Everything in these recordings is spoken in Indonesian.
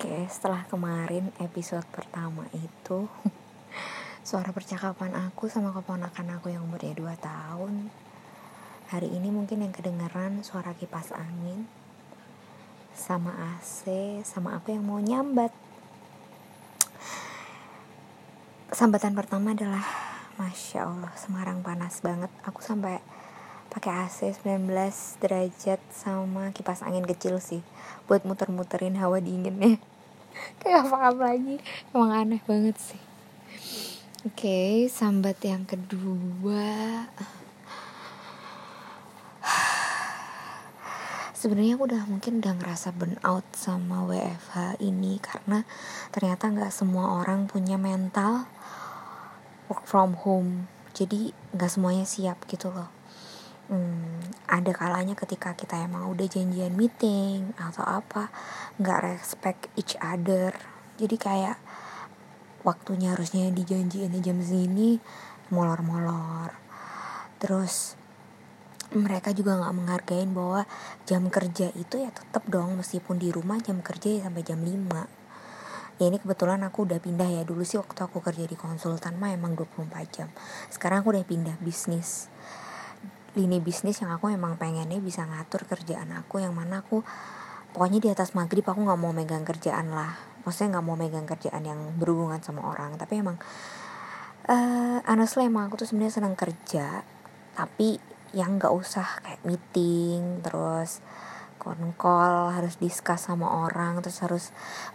Oke, setelah kemarin episode pertama itu Suara percakapan aku sama keponakan aku yang umurnya 2 tahun Hari ini mungkin yang kedengeran suara kipas angin Sama AC, sama aku yang mau nyambat. Sambatan pertama adalah Masya Allah, Semarang panas banget. Aku sampai pakai AC 19 derajat sama kipas angin kecil sih buat muter-muterin hawa dinginnya. Kayak apa apa lagi emang aneh banget sih. Oke okay, sambat yang kedua. Sebenarnya aku udah mungkin udah ngerasa burn out sama WFH ini karena ternyata nggak semua orang punya mental work from home. Jadi nggak semuanya siap gitu loh hmm, ada kalanya ketika kita emang udah janjian meeting atau apa nggak respect each other. Jadi kayak waktunya harusnya dijanjiin jam segini molor-molor. Terus mereka juga nggak menghargain bahwa jam kerja itu ya tetap dong meskipun di rumah jam kerja ya sampai jam 5 ya ini kebetulan aku udah pindah ya dulu sih waktu aku kerja di konsultan mah emang 24 jam. Sekarang aku udah pindah bisnis lini bisnis yang aku emang pengennya bisa ngatur kerjaan aku yang mana aku pokoknya di atas maghrib aku nggak mau megang kerjaan lah. Maksudnya nggak mau megang kerjaan yang berhubungan sama orang. Tapi emang uh, honestly emang aku tuh sebenarnya senang kerja tapi yang nggak usah kayak meeting terus konkol harus diskus sama orang terus harus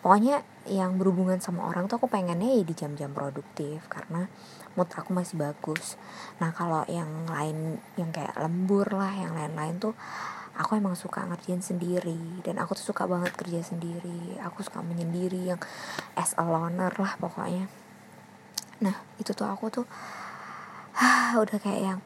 pokoknya yang berhubungan sama orang tuh aku pengennya ya di jam-jam produktif karena mood aku masih bagus. Nah kalau yang lain yang kayak lembur lah yang lain-lain tuh aku emang suka ngerjain sendiri dan aku tuh suka banget kerja sendiri. Aku suka menyendiri yang as a loner lah pokoknya. Nah itu tuh aku tuh ah, udah kayak yang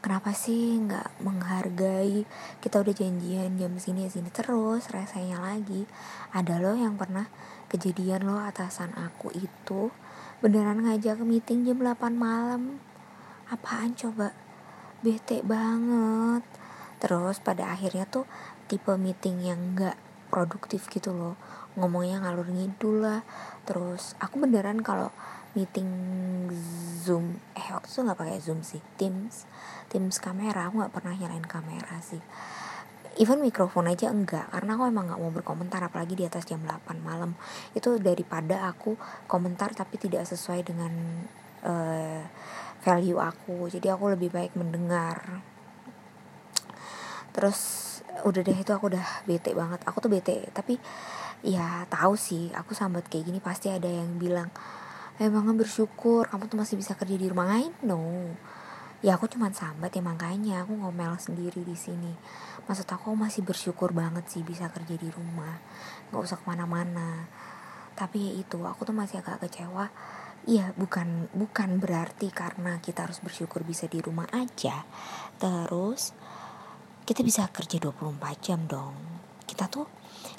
kenapa sih nggak menghargai? Kita udah janjian jam sini sini terus rasanya lagi. Ada loh yang pernah kejadian loh atasan aku itu beneran ngajak meeting jam 8 malam. Apaan coba? Bete banget. Terus pada akhirnya tuh tipe meeting yang gak produktif gitu loh. Ngomongnya ngalur ngidul lah. Terus aku beneran kalau meeting zoom eh waktu itu nggak pakai zoom sih teams. Teams kamera aku nggak pernah nyalain kamera sih even mikrofon aja enggak karena aku emang nggak mau berkomentar apalagi di atas jam 8 malam. Itu daripada aku komentar tapi tidak sesuai dengan uh, value aku. Jadi aku lebih baik mendengar. Terus udah deh itu aku udah bete banget. Aku tuh bete tapi ya tahu sih aku sambat kayak gini pasti ada yang bilang emang bersyukur kamu tuh masih bisa kerja di rumah. Lain no ya aku cuman sambat ya makanya aku ngomel sendiri di sini. Maksud aku masih bersyukur banget sih bisa kerja di rumah. Nggak usah ke mana-mana. Tapi ya itu aku tuh masih agak kecewa. Iya bukan bukan berarti karena kita harus bersyukur bisa di rumah aja. Terus kita bisa kerja 24 jam dong. Kita tuh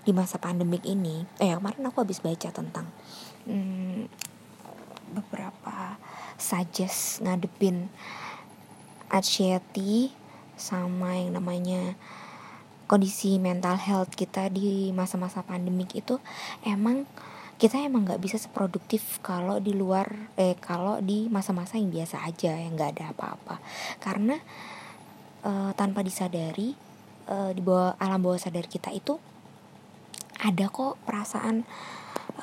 di masa pandemik ini Eh kemarin aku habis baca tentang hmm, Beberapa suggest ngadepin anxiety sama yang namanya kondisi mental health kita di masa-masa pandemik itu emang kita emang nggak bisa seproduktif kalau di luar eh kalau di masa-masa yang biasa aja yang nggak ada apa-apa. Karena uh, tanpa disadari uh, di bawah alam bawah sadar kita itu ada kok perasaan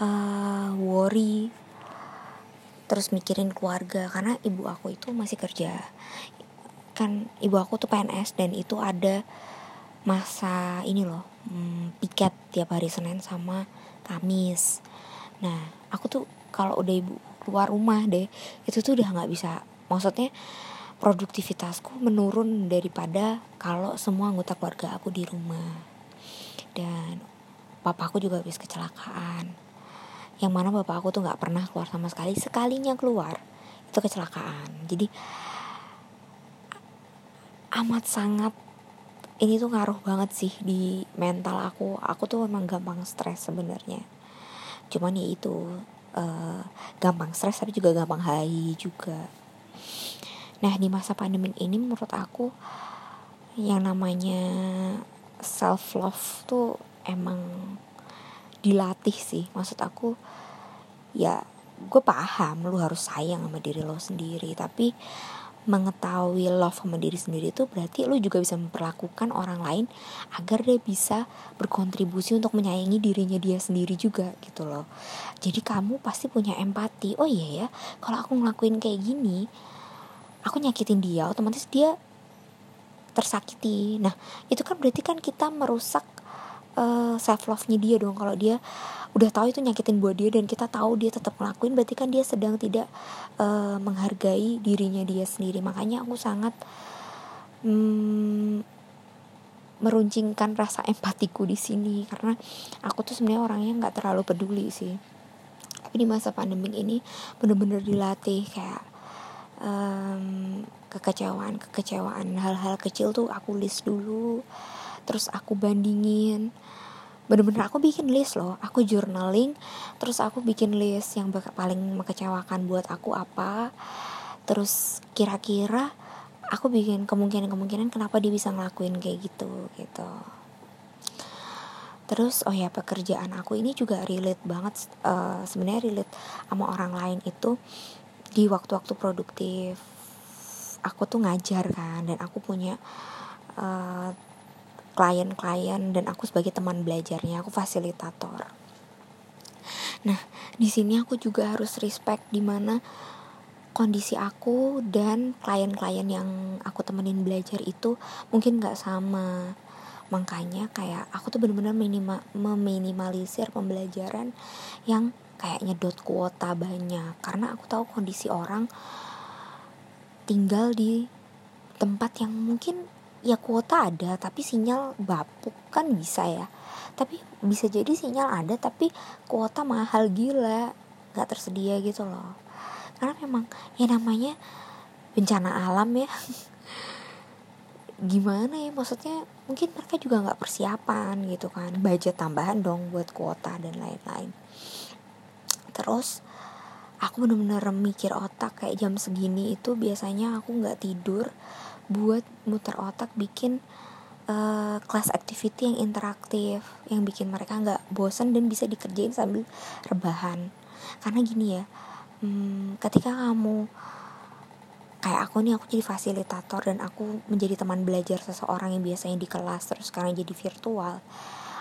uh, worry terus mikirin keluarga. Karena ibu aku itu masih kerja kan ibu aku tuh PNS dan itu ada masa ini loh hmm, piket tiap hari Senin sama Kamis. Nah aku tuh kalau udah ibu keluar rumah deh itu tuh udah nggak bisa. Maksudnya produktivitasku menurun daripada kalau semua anggota keluarga aku di rumah. Dan papaku juga habis kecelakaan. Yang mana bapak aku tuh nggak pernah keluar sama sekali. Sekalinya keluar itu kecelakaan. Jadi amat sangat ini tuh ngaruh banget sih di mental aku. Aku tuh memang gampang stres sebenarnya. Cuman ya itu uh, gampang stres tapi juga gampang high juga. Nah di masa pandemi ini menurut aku yang namanya self love tuh emang dilatih sih. Maksud aku ya gue paham lu harus sayang sama diri lo sendiri. Tapi mengetahui love sama diri sendiri itu berarti lu juga bisa memperlakukan orang lain agar dia bisa berkontribusi untuk menyayangi dirinya dia sendiri juga gitu loh. Jadi kamu pasti punya empati. Oh iya ya kalau aku ngelakuin kayak gini aku nyakitin dia otomatis dia tersakiti. Nah itu kan berarti kan kita merusak uh, eh, self love nya dia dong. Kalau dia udah tahu itu nyakitin buat dia dan kita tahu dia tetap ngelakuin berarti kan dia sedang tidak uh, menghargai dirinya dia sendiri. Makanya aku sangat mm, meruncingkan rasa empatiku di sini. Karena aku tuh sebenarnya orangnya nggak terlalu peduli sih. Tapi di masa pandemi ini bener-bener dilatih kayak um, kekecewaan kekecewaan hal-hal kecil tuh aku list dulu terus aku bandingin. Bener-bener aku bikin list loh aku journaling terus aku bikin list yang paling mengecewakan buat aku apa. Terus kira-kira aku bikin kemungkinan-kemungkinan kenapa dia bisa ngelakuin kayak gitu gitu. Terus oh ya pekerjaan aku ini juga relate banget uh, sebenarnya relate sama orang lain itu di waktu-waktu produktif. Aku tuh ngajar kan dan aku punya uh, klien-klien dan aku sebagai teman belajarnya aku fasilitator. Nah di sini aku juga harus respect di mana kondisi aku dan klien-klien yang aku temenin belajar itu mungkin nggak sama. Makanya kayak aku tuh bener-bener minima, meminimalisir pembelajaran yang kayak nyedot kuota banyak. Karena aku tahu kondisi orang tinggal di tempat yang mungkin ya kuota ada tapi sinyal bapuk kan bisa ya. Tapi bisa jadi sinyal ada tapi kuota mahal gila nggak tersedia gitu loh. Karena memang ya namanya bencana alam ya. Gimana ya maksudnya mungkin mereka juga nggak persiapan gitu kan. Budget tambahan dong buat kuota dan lain-lain. Terus aku bener-bener mikir otak kayak jam segini itu biasanya aku nggak tidur buat muter otak bikin uh, kelas activity yang interaktif yang bikin mereka nggak bosan dan bisa dikerjain sambil rebahan. Karena gini ya hmm, ketika kamu kayak aku nih aku jadi fasilitator dan aku menjadi teman belajar seseorang yang biasanya di kelas terus sekarang jadi virtual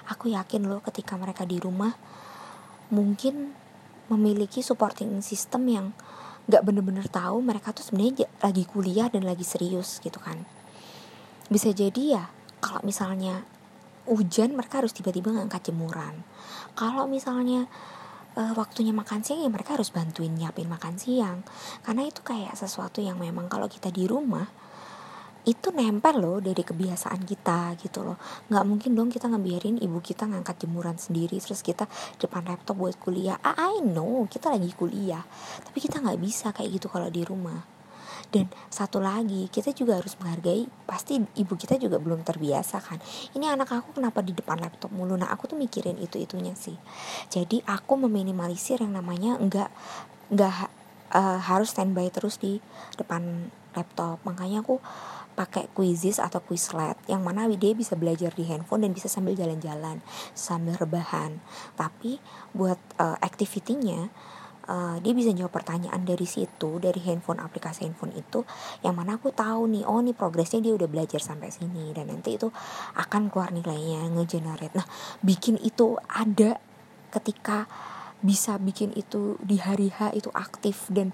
aku yakin loh ketika mereka di rumah mungkin memiliki supporting system yang nggak bener-bener tahu mereka tuh sebenarnya lagi kuliah dan lagi serius gitu kan. Bisa jadi ya kalau misalnya hujan mereka harus tiba-tiba ngangkat jemuran. Kalau misalnya uh, waktunya makan siang ya mereka harus bantuin nyiapin makan siang. Karena itu kayak sesuatu yang memang kalau kita di rumah itu nempel loh dari kebiasaan kita gitu loh. Nggak mungkin dong kita ngebiarin ibu kita ngangkat jemuran sendiri terus kita depan laptop buat kuliah. Ah, I know kita lagi kuliah. Tapi kita nggak bisa kayak gitu kalau di rumah. Dan satu lagi kita juga harus menghargai pasti ibu kita juga belum terbiasa kan. Ini anak aku kenapa di depan laptop mulu? Nah aku tuh mikirin itu itunya sih. Jadi aku meminimalisir yang namanya nggak nggak uh, harus standby terus di depan laptop. Makanya aku pakai Quizizz atau Quizlet yang mana dia bisa belajar di handphone dan bisa sambil jalan-jalan sambil rebahan. Tapi buat uh, activity-nya uh, dia bisa jawab pertanyaan dari situ dari handphone aplikasi handphone itu yang mana aku tahu nih oh nih progresnya dia udah belajar sampai sini dan nanti itu akan keluar nilainya ngegenerate. Nah bikin itu ada ketika bisa bikin itu di hari H itu aktif dan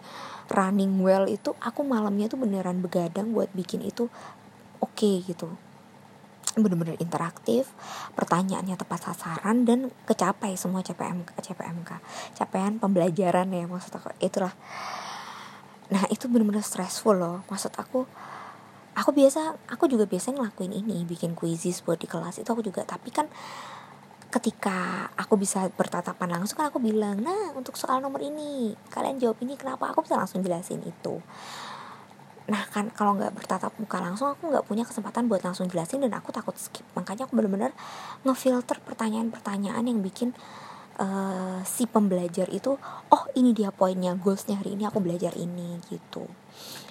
running well itu aku malamnya tuh beneran begadang buat bikin itu oke okay, gitu. Bener-bener interaktif pertanyaannya tepat sasaran dan kecapai semua CPM CPMK capaian pembelajaran ya maksud aku itulah. Nah itu bener-bener stressful loh. Maksud aku aku biasa aku juga biasa ngelakuin ini bikin quizzes buat di kelas itu aku juga. Tapi kan ketika aku bisa bertatapan langsung kan aku bilang nah untuk soal nomor ini kalian jawab ini kenapa? Aku bisa langsung jelasin itu. Nah kan kalau nggak bertatap muka langsung aku nggak punya kesempatan buat langsung jelasin dan aku takut skip. Makanya aku bener-bener ngefilter pertanyaan-pertanyaan yang bikin uh, si pembelajar itu oh ini dia poinnya goalsnya hari ini aku belajar ini gitu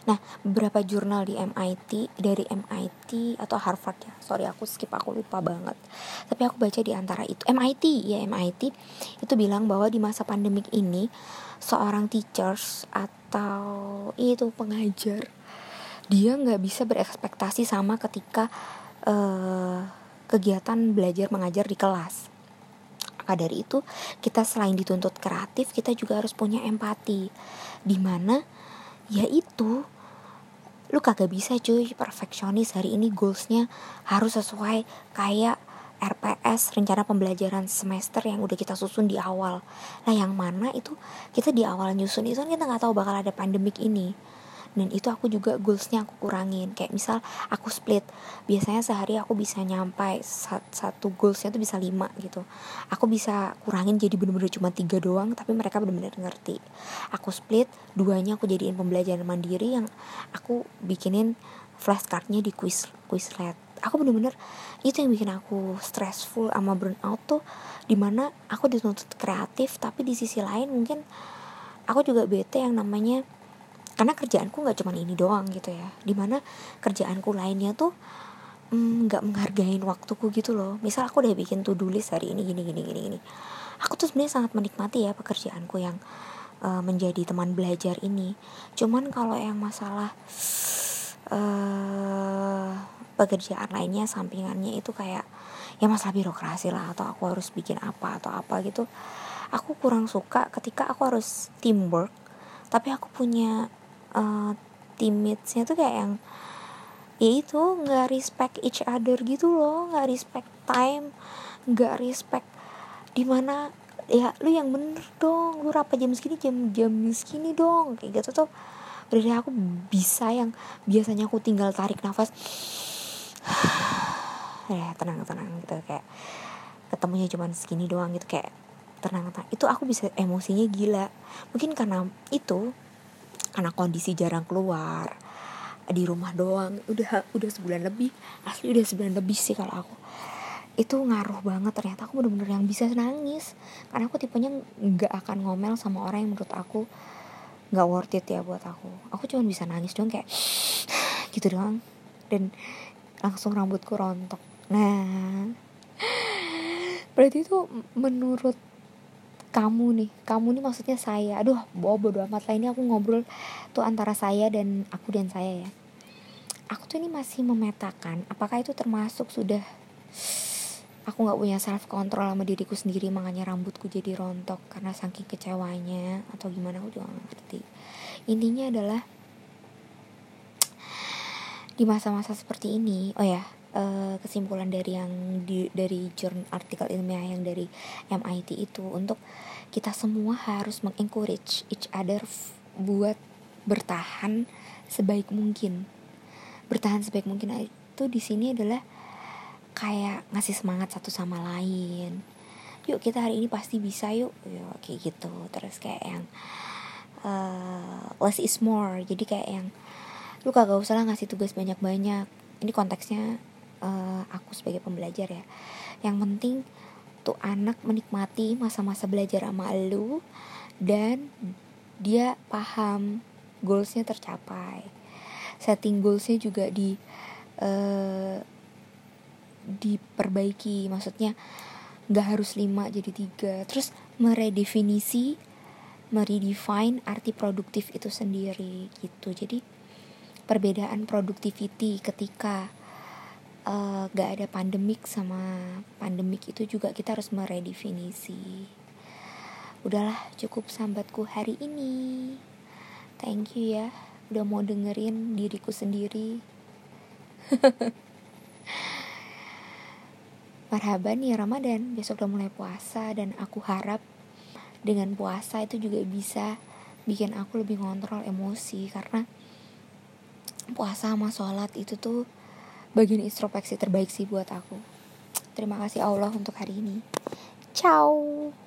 nah beberapa jurnal di MIT dari MIT atau Harvard ya? Sorry aku skip aku lupa banget. Tapi aku baca di antara itu. MIT ya MIT itu bilang bahwa di masa pandemik ini seorang teachers atau itu pengajar dia nggak bisa berekspektasi sama ketika uh, kegiatan belajar mengajar di kelas. Maka dari itu kita selain dituntut kreatif kita juga harus punya empati. Di mana yaitu lu kagak bisa cuy. Perfeksionis hari ini goalsnya harus sesuai kayak RPS rencana pembelajaran semester yang udah kita susun di awal. Nah yang mana itu kita di awal nyusun itu kan kita nggak tahu bakal ada pandemik ini dan itu aku juga goalsnya aku kurangin. Kayak misal aku split biasanya sehari aku bisa nyampai satu goalsnya tuh bisa lima gitu. Aku bisa kurangin jadi bener-bener cuma tiga doang tapi mereka bener-bener ngerti. Aku split duanya aku jadiin pembelajaran mandiri yang aku bikinin flashcardnya di quiz quizlet aku bener-bener itu yang bikin aku stressful sama burnout tuh di mana aku dituntut kreatif tapi di sisi lain mungkin aku juga bete yang namanya karena kerjaanku nggak cuma ini doang gitu ya. Di mana kerjaanku lainnya tuh mm, nggak mm, menghargain waktuku gitu loh. Misal aku udah bikin to do list hari ini gini gini gini gini. Aku tuh sebenarnya sangat menikmati ya pekerjaanku yang uh, menjadi teman belajar ini. Cuman kalau yang masalah uh, pekerjaan lainnya sampingannya itu kayak ya masalah birokrasi lah atau aku harus bikin apa atau apa gitu aku kurang suka ketika aku harus teamwork. Tapi aku punya uh, teammatesnya tuh kayak yang ya itu nggak respect each other gitu loh nggak respect time nggak respect di mana ya lu yang bener dong lu rapat jam segini jam jam segini dong kayak gitu tuh. Dari aku bisa yang biasanya aku tinggal tarik nafas. Ya tenang tenang gitu kayak ketemunya cuma segini doang gitu kayak tenang tenang. Itu aku bisa emosinya gila. Mungkin karena itu karena kondisi jarang keluar. Di rumah doang. Udah udah sebulan lebih. Asli udah sebulan lebih sih kalau aku. Itu ngaruh banget ternyata. Aku bener-bener yang bisa nangis. Karena aku tipenya nggak akan ngomel sama orang yang menurut aku nggak worth it ya buat aku. Aku cuma bisa nangis doang kayak gitu doang. Dan langsung rambutku rontok. Nah berarti itu menurut kamu nih. Kamu nih maksudnya saya. Aduh bobo bodo amat lah. Ini aku ngobrol tuh antara saya dan aku dan saya ya. Aku tuh ini masih memetakan apakah itu termasuk sudah aku nggak punya self control sama diriku sendiri makanya rambutku jadi rontok karena saking kecewanya atau gimana aku juga ngerti. Intinya adalah di masa-masa seperti ini oh ya uh, kesimpulan dari yang di, dari jurnal artikel ilmiah yang dari MIT itu untuk kita semua harus mengencourage each other buat bertahan sebaik mungkin. Bertahan sebaik mungkin itu di sini adalah kayak ngasih semangat satu sama lain. Yuk kita hari ini pasti bisa yuk. Yuk kayak gitu. Terus kayak yang uh, less is more. Jadi kayak yang lu kagak usah lah ngasih tugas banyak-banyak. Ini konteksnya uh, aku sebagai pembelajar ya. Yang penting tuh anak menikmati masa-masa belajar sama lu dan dia paham goalsnya tercapai. Setting goalsnya juga di uh, diperbaiki. Maksudnya nggak harus lima jadi tiga. Terus meredefinisi meredefine arti produktif itu sendiri gitu. Jadi perbedaan productivity ketika uh, gak ada pandemik sama pandemik itu juga kita harus meredefinisi. Udahlah cukup sambatku hari ini. Thank you ya udah mau dengerin diriku sendiri. Marhaban ya Ramadan, besok udah mulai puasa dan aku harap dengan puasa itu juga bisa bikin aku lebih ngontrol emosi karena puasa sama sholat itu tuh bagian introspeksi terbaik sih buat aku. Terima kasih Allah untuk hari ini. Ciao.